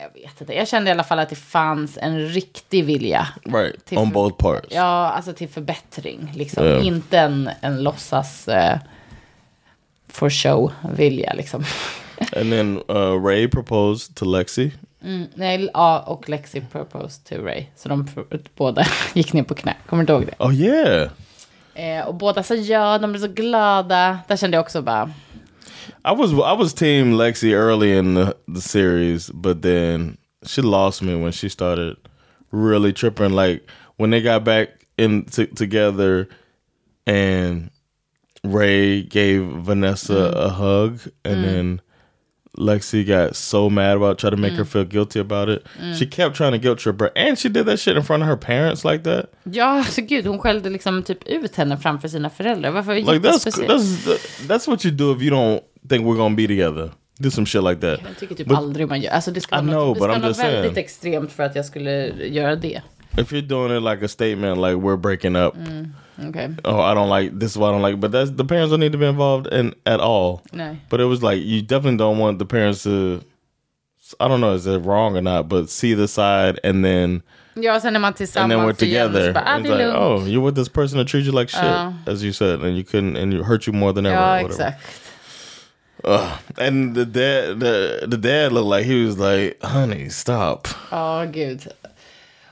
Jag vet inte. Jag kände i alla fall att det fanns en riktig vilja. Right Till on both parts. Ja, alltså till förbättring. Liksom. Ja. Inte en, en låtsas eh, for show-vilja liksom. And then uh, Ray proposed to Lexi. Mm, nej, ja, och Lexi proposed to Ray. Så de båda <laughs> gick ner på knä. Kommer du ihåg det? Oh yeah, Eh, och båda sa ja, de blev så glada. Där kände jag också bara, I was I was team Lexi early in the, the series, but then she lost me when she started really tripping. Like when they got back in t- together, and Ray gave Vanessa a hug, and then Lexi got so mad about trying to make her feel guilty about it. She kept trying to guilt trip her, and she did that shit in front of her parents like that. ja, så gud, hon skällde liksom typ ut henne framför sina föräldrar. Varför Like that's that's that's what you do if you don't think we're gonna be together. Do some shit like that. Jag tycker typ But- aldrig man gör. Alltså det ska vara know, något, det ska just väldigt saying. extremt för att jag skulle göra det. If you're doing it like a statement, like we're breaking up, Okej. oh, I don't like this is what I don't like, but that's the parents don't need to be involved in at all. Nej. But it was like you definitely don't want the parents to. I don't know is it wrong or not, but see the side and then Ja, sen är man and then we're together. bara, ah, det like, oh, you're with this person that treats you like shit, Ja. as you said, and you couldn't, and you hurt you more than ever. Ja, exakt. And the dad, the the dad looked like he was like, "Honey, stop." Ja, gud.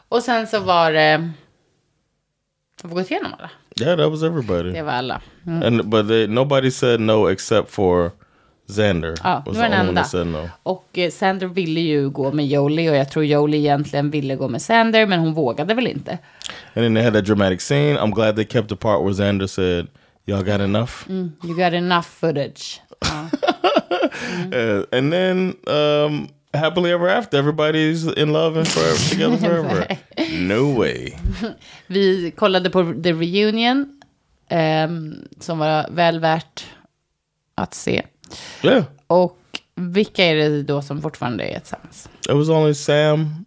Och sen så var det... Har vi gått igenom alla? Yeah, that was everybody. Det var alla. Mm. And but they, nobody said no except for Xander. Ja, det var den enda. no. Och eh, Sander ville ju gå med Jolie och jag tror Jolie egentligen ville gå med Sander men hon vågade väl inte. And then they had that dramatic scene. I'm glad they kept the part where Xander said, "Y'all got enough." Mm. You got enough footage. <laughs> Ja. Uh, and then um, happily ever after, everybody's in love and forever <laughs> together forever. no way. <laughs> Vi kollade på The Reunion ehm, som var väl värt att se. Yeah, Och vilka är det då som fortfarande är tillsammans? it was only Sam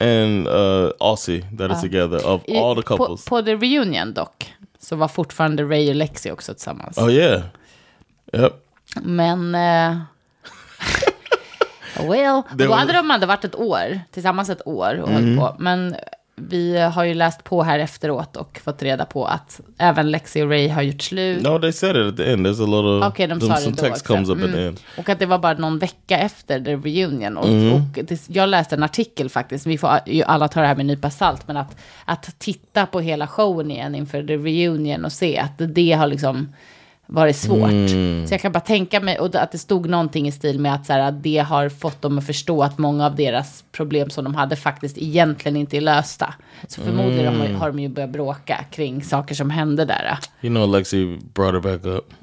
and uh, Aussie that are together of I- all the på, couples. på The Reunion dock så var fortfarande Ray och Lexi också tillsammans. oh yeah, yep. Men... Eh, well, Det då hade de hade varit ett år, tillsammans ett år och Mm. på. Men vi har ju läst på här efteråt och fått reda på att även Lexi och Ray har gjort slut. No, they said it at the end. There's a little. Okej, de some- some text också. comes up at the Mm. end. Och att det var bara någon vecka efter the reunion. Och, Mm. och det, jag läste en artikel faktiskt, vi får ju alla ta det här med en nypa salt, men att, att titta på hela showen igen inför the reunion och se att det har liksom varit svårt. Mm. Så jag kan bara tänka mig, och att det stod någonting i stil med att, så här, att det har fått dem att förstå att många av deras problem som de hade faktiskt egentligen inte är lösta. Så förmodligen har, har de ju börjat bråka kring saker som hände där. You know, Lexi brought her back up.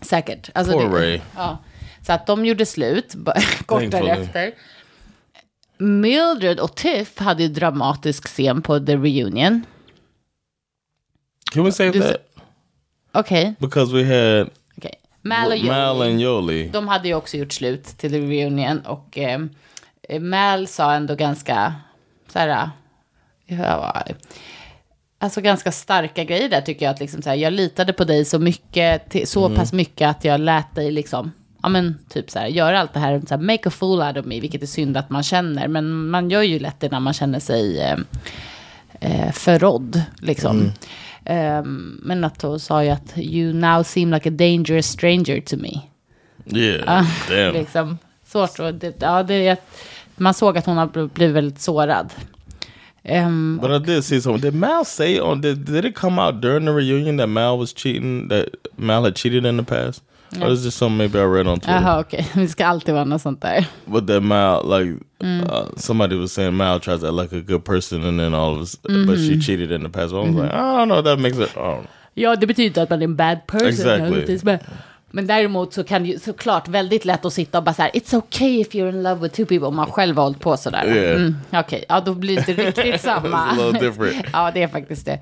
Säkert. Alltså Poor det, Ray. Ja. Så att de gjorde slut <laughs> kort därefter. Mildred och Tiff hade ju dramatisk scen på The Reunion. Can we save Du that? Okej, Because we had okej. Mal och Mal Joey. and Yoli. De hade ju också gjort slut till The Reunion och eh, Mal sa ändå ganska så här, ja, alltså ganska starka grejer där tycker jag att liksom så här, jag litade på dig så mycket, till, så Mm. pass mycket att jag lät dig liksom, ja men typ så här, göra allt det här, så här, make a fool out of me, vilket är synd att man känner, men man gör ju lätt det när man känner sig eh, eh, förrådd liksom. Mm. Ehm, men att hon sa ju att you now seem like a dangerous stranger to me. Yeah, damn. Liksom, svårt och det, ja, det, man såg att hon har bl- blivit väldigt sårad. Ehm, But I did see something. Did Mal say on did, did it come out during the reunion that Mal was cheating? That Mal had cheated in the past? Or is this something maybe I read on Twitter? Jaha, okej. <laughs> Det ska alltid vara något sånt där. But that Mal, like Mm. uh, somebody was saying, Mal tries to act like a good person, and then all of us, but she cheated in the past. Well, I was like, I don't know. That makes it. I don't know. Ja, det betyder inte att man är en bad person. Exactly. Men, men däremot så kan det ju såklart väldigt lätt att sitta och bara så här, it's okay if you're in love with two people, om man själv har hållit på sådär. Yeah. Mm, Okej, ja då blir det inte <laughs> riktigt samma. <laughs> Ja, det är faktiskt det.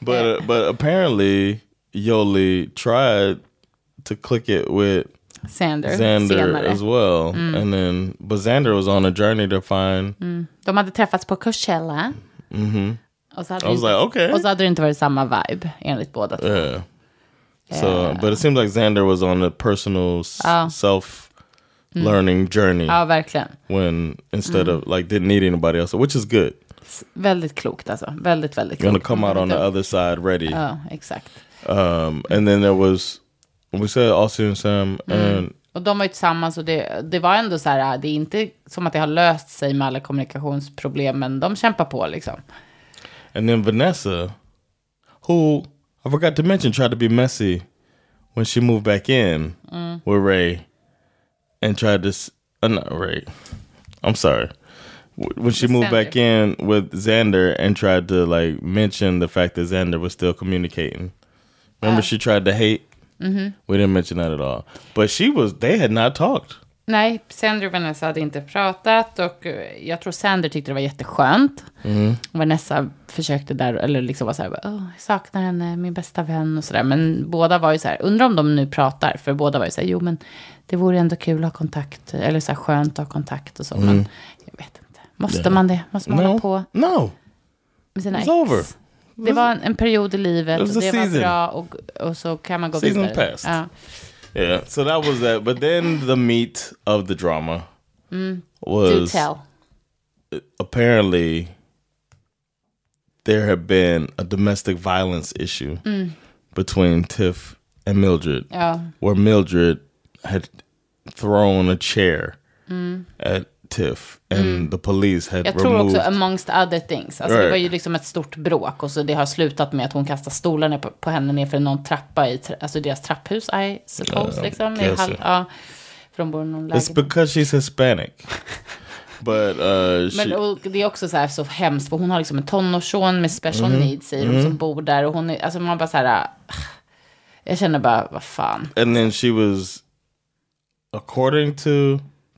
But uh, but apparently Yoli tried to click it with Sander, Xander as well, Mm. and then but Xander was on a journey to find. De hade träffats på Coachella. hmm Och så hade I was inte, like, okay. Och så hade det inte varit samma vibe, enligt båda två. Yeah. So, but it seems like Xander was on a personal Oh. self learning journey Ja, verkligen. when instead of like didn't need anybody else, which is good. Väldigt klokt alltså. Väldigt, väldigt Gonna come out on the Mm. other side ready. Ja, exakt. Um, and then there was we said Austin and Sam Mm. Och de var ju tillsammans och det, det var ändå så här, det är inte som att det har löst sig med alla kommunikationsproblem, men de kämpar på liksom. and then Vanessa, who I forgot to mention tried to be messy when she moved back in Mm. with Ray and tried to uh, not Ray. I'm sorry. When she moved back Xander. in with Xander and tried to like mention the fact that Xander was still communicating. Remember, she tried to hate. Mhm. We didn't mention that at all. But she was. They had not talked. Nej, Sander och Vanessa hade inte pratat och eh, jag tror Sander tyckte det var jätteskönt. Och Vanessa försökte där, eller liksom var så här, Åh, jag saknar henne, min bästa vän och sådär. Men båda var ju så här, undrar om de nu pratar, för båda var ju så här, jo men det vore ändå kul att ha kontakt, eller så här skönt att ha kontakt och så. Men Mm. jag vet inte, måste man det? Måste man No. hålla på No. med sina It's ex? over. Det var en, en period i livet, was och det var season. bra och, och så kan man gå Season vidare. passed. Ja. Yeah. So that was that. But then the meat of the drama Mm. Do was tell. apparently there had been a domestic violence issue Mm. between Tiff and Mildred, Ja. where Mildred had thrown a chair Mm. at Tiff, and the police had Jag tror removed. också amongst other things. Alltså det Right. var ju liksom ett stort bråk och så det har slutat med att hon kastar stolar ner på, på henne ner för någon trappa i alltså deras trapphus, I suppose. Ja, liksom, i so. ja, för de bor i någon It's lägenhet. because she's Hispanic. <laughs> But uh, Men she, och det är också så här så hemskt, för hon har liksom en tonårsson med special Mhm. needs, säger de, Mhm. som bor där. Och hon är, alltså man bara så här, ah, jag känner bara, vad fan. and then she was, according to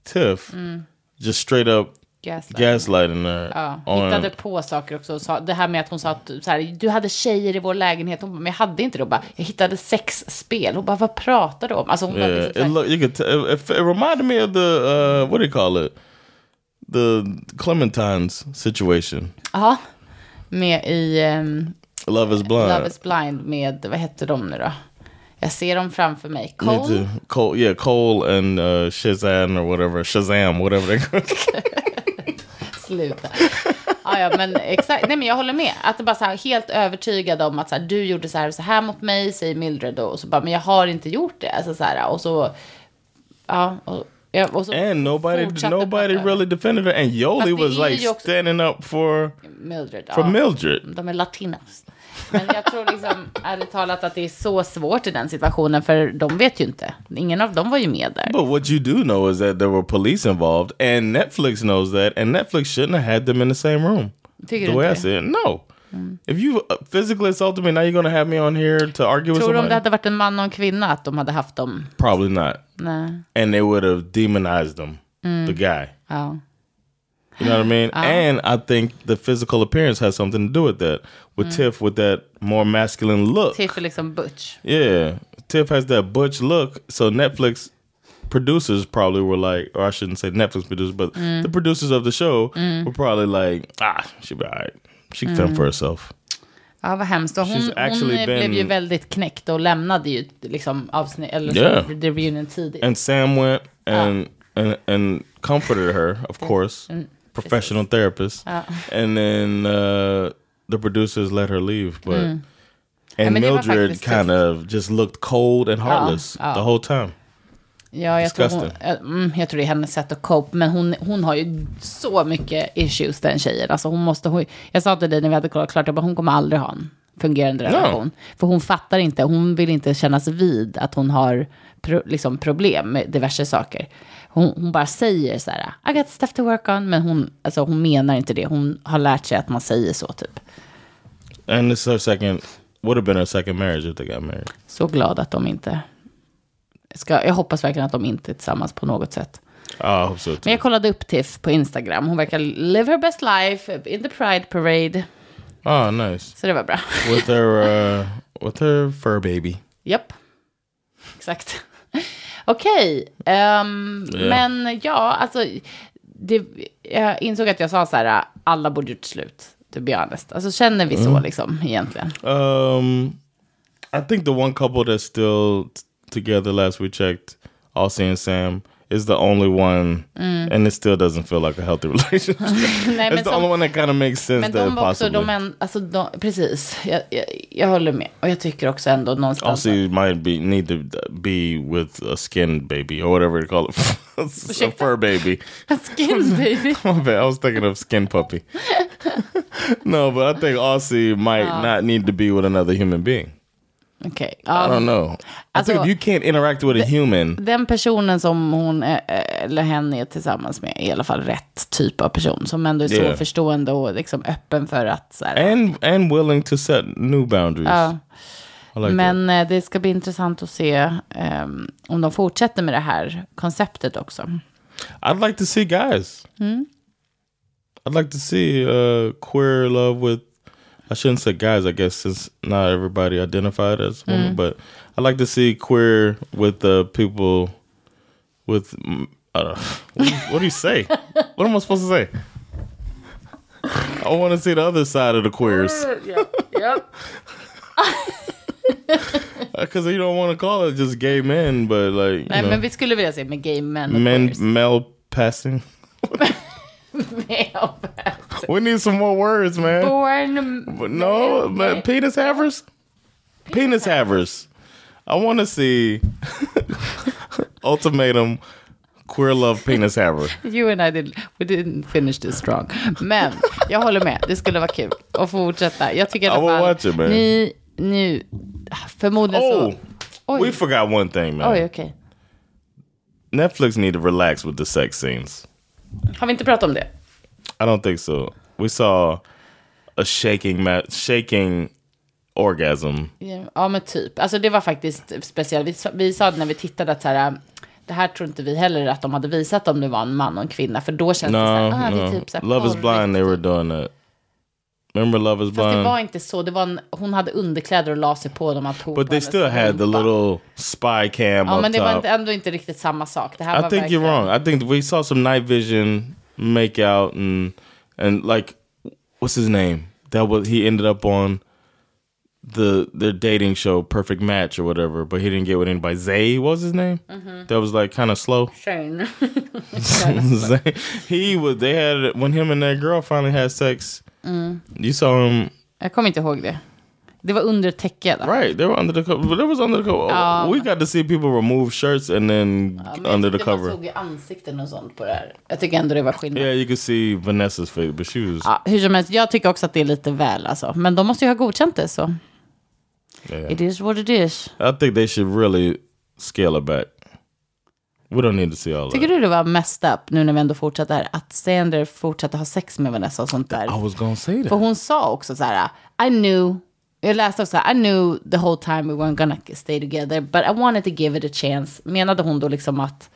Tiff, Mm. Just straight up Gaslighting. gaslighting her. Ja, hittade på saker också. Sa, det här med att hon sa att så här, du hade tjejer i vår lägenhet. Hon bara, men jag hade inte det. Hon bara, jag hittade sex spel. Hon bara, vad pratar du om? Alltså, hon Yeah, liksom, it, look, you could t- it, it reminded me of the uh, what do you call it? The Clementines situation. Ja, med i ehm, Love is blind. Love is blind med, vad heter de nu då? Jag ser dem framför mig. Me Cole? too. Cole, yeah, Cole and uh, Shazam or whatever, Shazam, whatever they <laughs> Sluta. Ja, ja, men exakt. Nej, men jag håller med. Att det bara så här, helt övertygad om att så här, du gjorde så här och så här mot mig, säger Mildred då. Och så bara, men jag har inte gjort det. Alltså så här, och så, ja, och, ja, And nobody, nobody prata. really defended her. And Yoli was like standing up for Mildred. for ja. Mildred. De är latinos. Men jag tror liksom, ärligt talat, att det är så svårt i den situationen, för de vet ju inte. Ingen av dem var ju med där. But what you do know is that there were police involved, and Netflix knows that, and Netflix shouldn't have had them in the same room. Tycker the du way I inte see it, no. If you uh, physically assaulted me, now you're gonna have me on here to argue with Tror du om det hade varit en man och en kvinna att de hade haft dem? Probably not. Nej. And they would have demonized them, the guy. Ja. You know what I mean? And I think the physical appearance has something to do with that. With Tiff, with that more masculine look. Tiff är liksom butch. Yeah, Tiff has that butch look. So Netflix producers probably were like, or I shouldn't say Netflix producers, but the producers of the show were probably like, ah, she'll be all right. She can fend for herself. Ja, vad hemskt. Och hon, She's actually hon eh, blev been- ju väldigt knäckt och lämnade ju liksom avsnitt, eller Yeah. så, the reunion tidigt. And Sam went and and and comforted her, of <laughs> course, professional therapist. And then uh, the producers let her leave, but. And men det var Mildred kind of just looked cold and heartless ja. the whole time. Ja, jag tror, hon, eh, mm, jag tror det är hennes sätt att cope. Men hon, hon har ju så mycket issues, den tjejen. Alltså hon måste, hon, jag sa till dig när vi hade kollat klart, jag bara, hon kommer aldrig ha en fungerande relation. För hon fattar inte, hon vill inte kännas vid att hon har pro, liksom problem med diverse saker. Hon, hon bara säger så här, I got stuff to work on, men hon, alltså, hon menar inte det. Hon har lärt sig att man säger så, typ. And this is her second, would have been her second marriage if they got married. Så glad att de inte ska, jag hoppas verkligen att de inte är tillsammans på något sätt. Hope so. Men jag kollade upp Tiff på Instagram. Hon verkar live her best life in the Pride Parade. Oh, nice. Så det var bra. With her, <laughs> uh, with her fur baby. Japp. Exakt. Okej. ehm, Ja. Men ja, alltså. Det, jag insåg att jag sa så här, alla borde gjort slut. To be honest. Alltså känner vi så liksom egentligen? Um, I think the one couple that's still together last we checked, Aussie and Sam, is the only one, mm. and it still doesn't feel like a healthy <laughs> relationship. Nej, It's the som- only one that kind of makes sense men de var också, possibly. de en, alltså de, precis, jag, jag, jag håller med. Och jag tycker också ändå någonstans. Aussie might be need to be with a skin baby or whatever they call it, <laughs> a fur baby. <laughs> a Skin baby. My bad. I was thinking of skin puppy. no, but I think Aussie might not need to be with another human being. Okej. I don't know. Alltså- if you can't interact with a human, Den personen som hon är, eller hen är tillsammans med är i alla fall rätt typ av person. Som ändå är så Yeah. förstående och liksom öppen för att så här, and and willing to set new boundaries. I like Men eh, det ska bli intressant att se ehm, om de fortsätter med det här konceptet också. that. I'd like to see guys. I'd like to see uh, queer love with. I shouldn't say guys, I guess, since not everybody identified as women, but I like to see queer with the people with. mm, what, do you, what do you say? <laughs> what am I supposed to say? I want to see the other side of the queers. yeah. Yep. Because <laughs> you don't want to call it just gay men, but like, you Nej, know, men vi skulle vilja se med gay men men, queers. <laughs> <laughs> male. We need some more words, man. Born But no, but penis havers? Penis havers. I want to see <laughs> ultimatum queer love penis haver. You and I didn't, we didn't finish this strong. Men jag håller med, det skulle vara kul att fortsätta. Jag tycker i alla fall, watch it, man. ni, nu, förmodligen Oh, så. Oj. we forgot one thing, man. Oj, okej. Netflix need to relax with the sex scenes. Har vi inte pratat om det? I don't think so. We saw a shaking, shaking orgasm. Ja, men typ. Alltså det var faktiskt speciellt. Vi, vi sa när vi tittade att så här, det här tror inte vi heller att de hade visat om det var en man och en kvinna. För då känns det så No, här, ah, det är no. typ så här Love is blind. They were doing that. Remember Love is Fast det var inte så. Det var en, hon hade underkläder och la sig på dem. Att But they still had the little spy cam Ja, men det var inte, ändå inte riktigt samma sak. Det här I var think verkligen... you're wrong. I think we saw some night vision make out and and like what's his name? That was he ended up on the their dating show Perfect Match or whatever, but he didn't get with anybody. Zay what was his name? Mm-hmm. That was like kind of slow. <laughs> <laughs> Shane. Zay, he was. They had when him and that girl finally had sex. You saw him Jag kommer inte ihåg det. Det var under ett täcke. Då. right. They were under the cover. But it was under the cover. Um, we got to see people remove shirts and then Ja, under the tyckte Man cover. såg ansikten och sånt på det här. Jag tycker ändå det var skillnad. Yeah, you could see Vanessa's face, but she was. Ja, hur som helst, jag tycker också att det är lite väl alltså. Men de måste ju ha godkänt det så. yeah. It is what it is. I think they should really scale it back. We don't need to see all Tycker that. du det var messed up, nu när vi ändå fortsätter, att Sander fortsatte ha sex med Vanessa och sånt där? I was gonna say that. För hon sa också så här, I knew, jag läste också, I knew the whole time we weren't gonna stay together, but I wanted to give it a chance. Menade hon då liksom att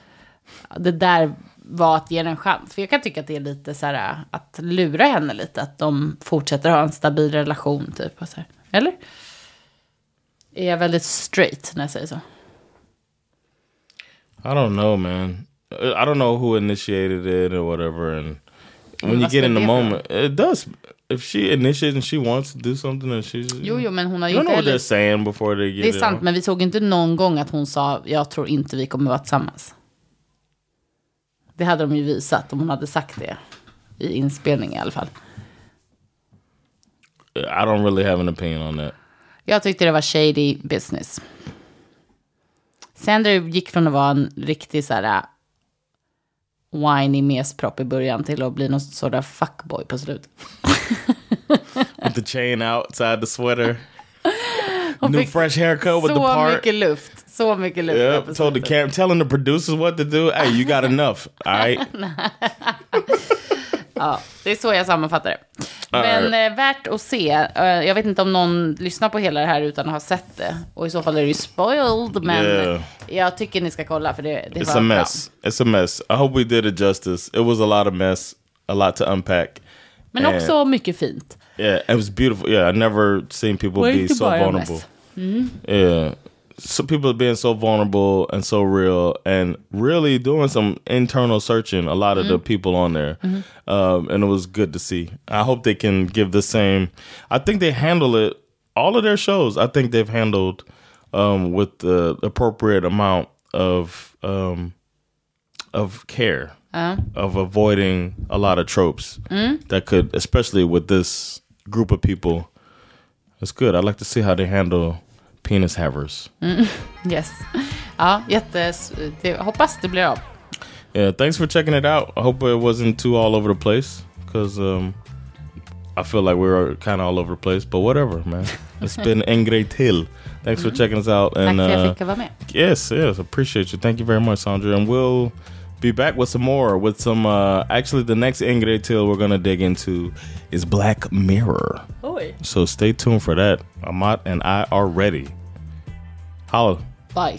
det där var att ge den en chans? För jag kan tycka att det är lite så här, att lura henne lite, att de fortsätter ha en stabil relation typ. Och så här. Eller? Är jag väldigt straight när jag säger så? I don't know, man. I don't know who initiated it or whatever. And when you get in the vara? moment, it does. If she initiates and she wants to do something, and she's Jo, jo, men hon har ju don't know inte what they're heller... saying before they get Det är sant, on. men vi såg inte någon gång att hon sa, jag tror inte vi kommer vara tillsammans. Det hade de ju visat om hon hade sagt det. I inspelning i alla fall. I don't really have an opinion on that. Jag tyckte det var shady business. Sander gick från att vara en riktig så här äh, whiny mespropp i början till att bli någon sort av fuckboy på slutet. <laughs> With the chain outside the sweater. New fresh haircut with the Så part. mycket luft. Så mycket luft. där Yep, told the cam, telling the producers what to do. Hey, you got enough. All right. <laughs> Ja, det är så jag sammanfattar det. Men eh, värt att se. Eh, jag vet inte om någon lyssnar på hela det här utan att ha sett det. Och i så fall är det ju spoiled. Men Yeah. jag tycker ni ska kolla för det, det It's var a bra. mess. It's a mess. I hope we did it justice. It was a lot of mess, a lot to unpack. Men And- också mycket fint. Yeah, it was beautiful. Yeah, I never seen people Well, be inte so vulnerable. mess. Mm. Yeah. So people being so vulnerable and so real and really doing some internal searching, a lot of Mm. the people on there. Mhm. Um, and it was good to see. I hope they can give the same. I think they handle it, all of their shows, I think they've handled um, with the appropriate amount of um, of care, Ja. of avoiding a lot of tropes Mm. that could, especially with this group of people. It's good. I like to see how they handle penis havers. Mm. <laughs> Yes. Ja, jättes... Det, hoppas det blir av. Yeah, thanks for checking it out. I hope it wasn't too all over the place because um, I feel like we were kind of all over the place, but whatever, man. <laughs> It's been en grej till. Thanks for checking us out. Tack And för att jag uh, fick vara med. yes, yes, appreciate you. Thank you very much, Sandra. And we'll be back with some more. With some, uh, actually, the next till we're gonna dig into is Black Mirror. Oj. So stay tuned for that. Amat and I are ready. Holla. Bye.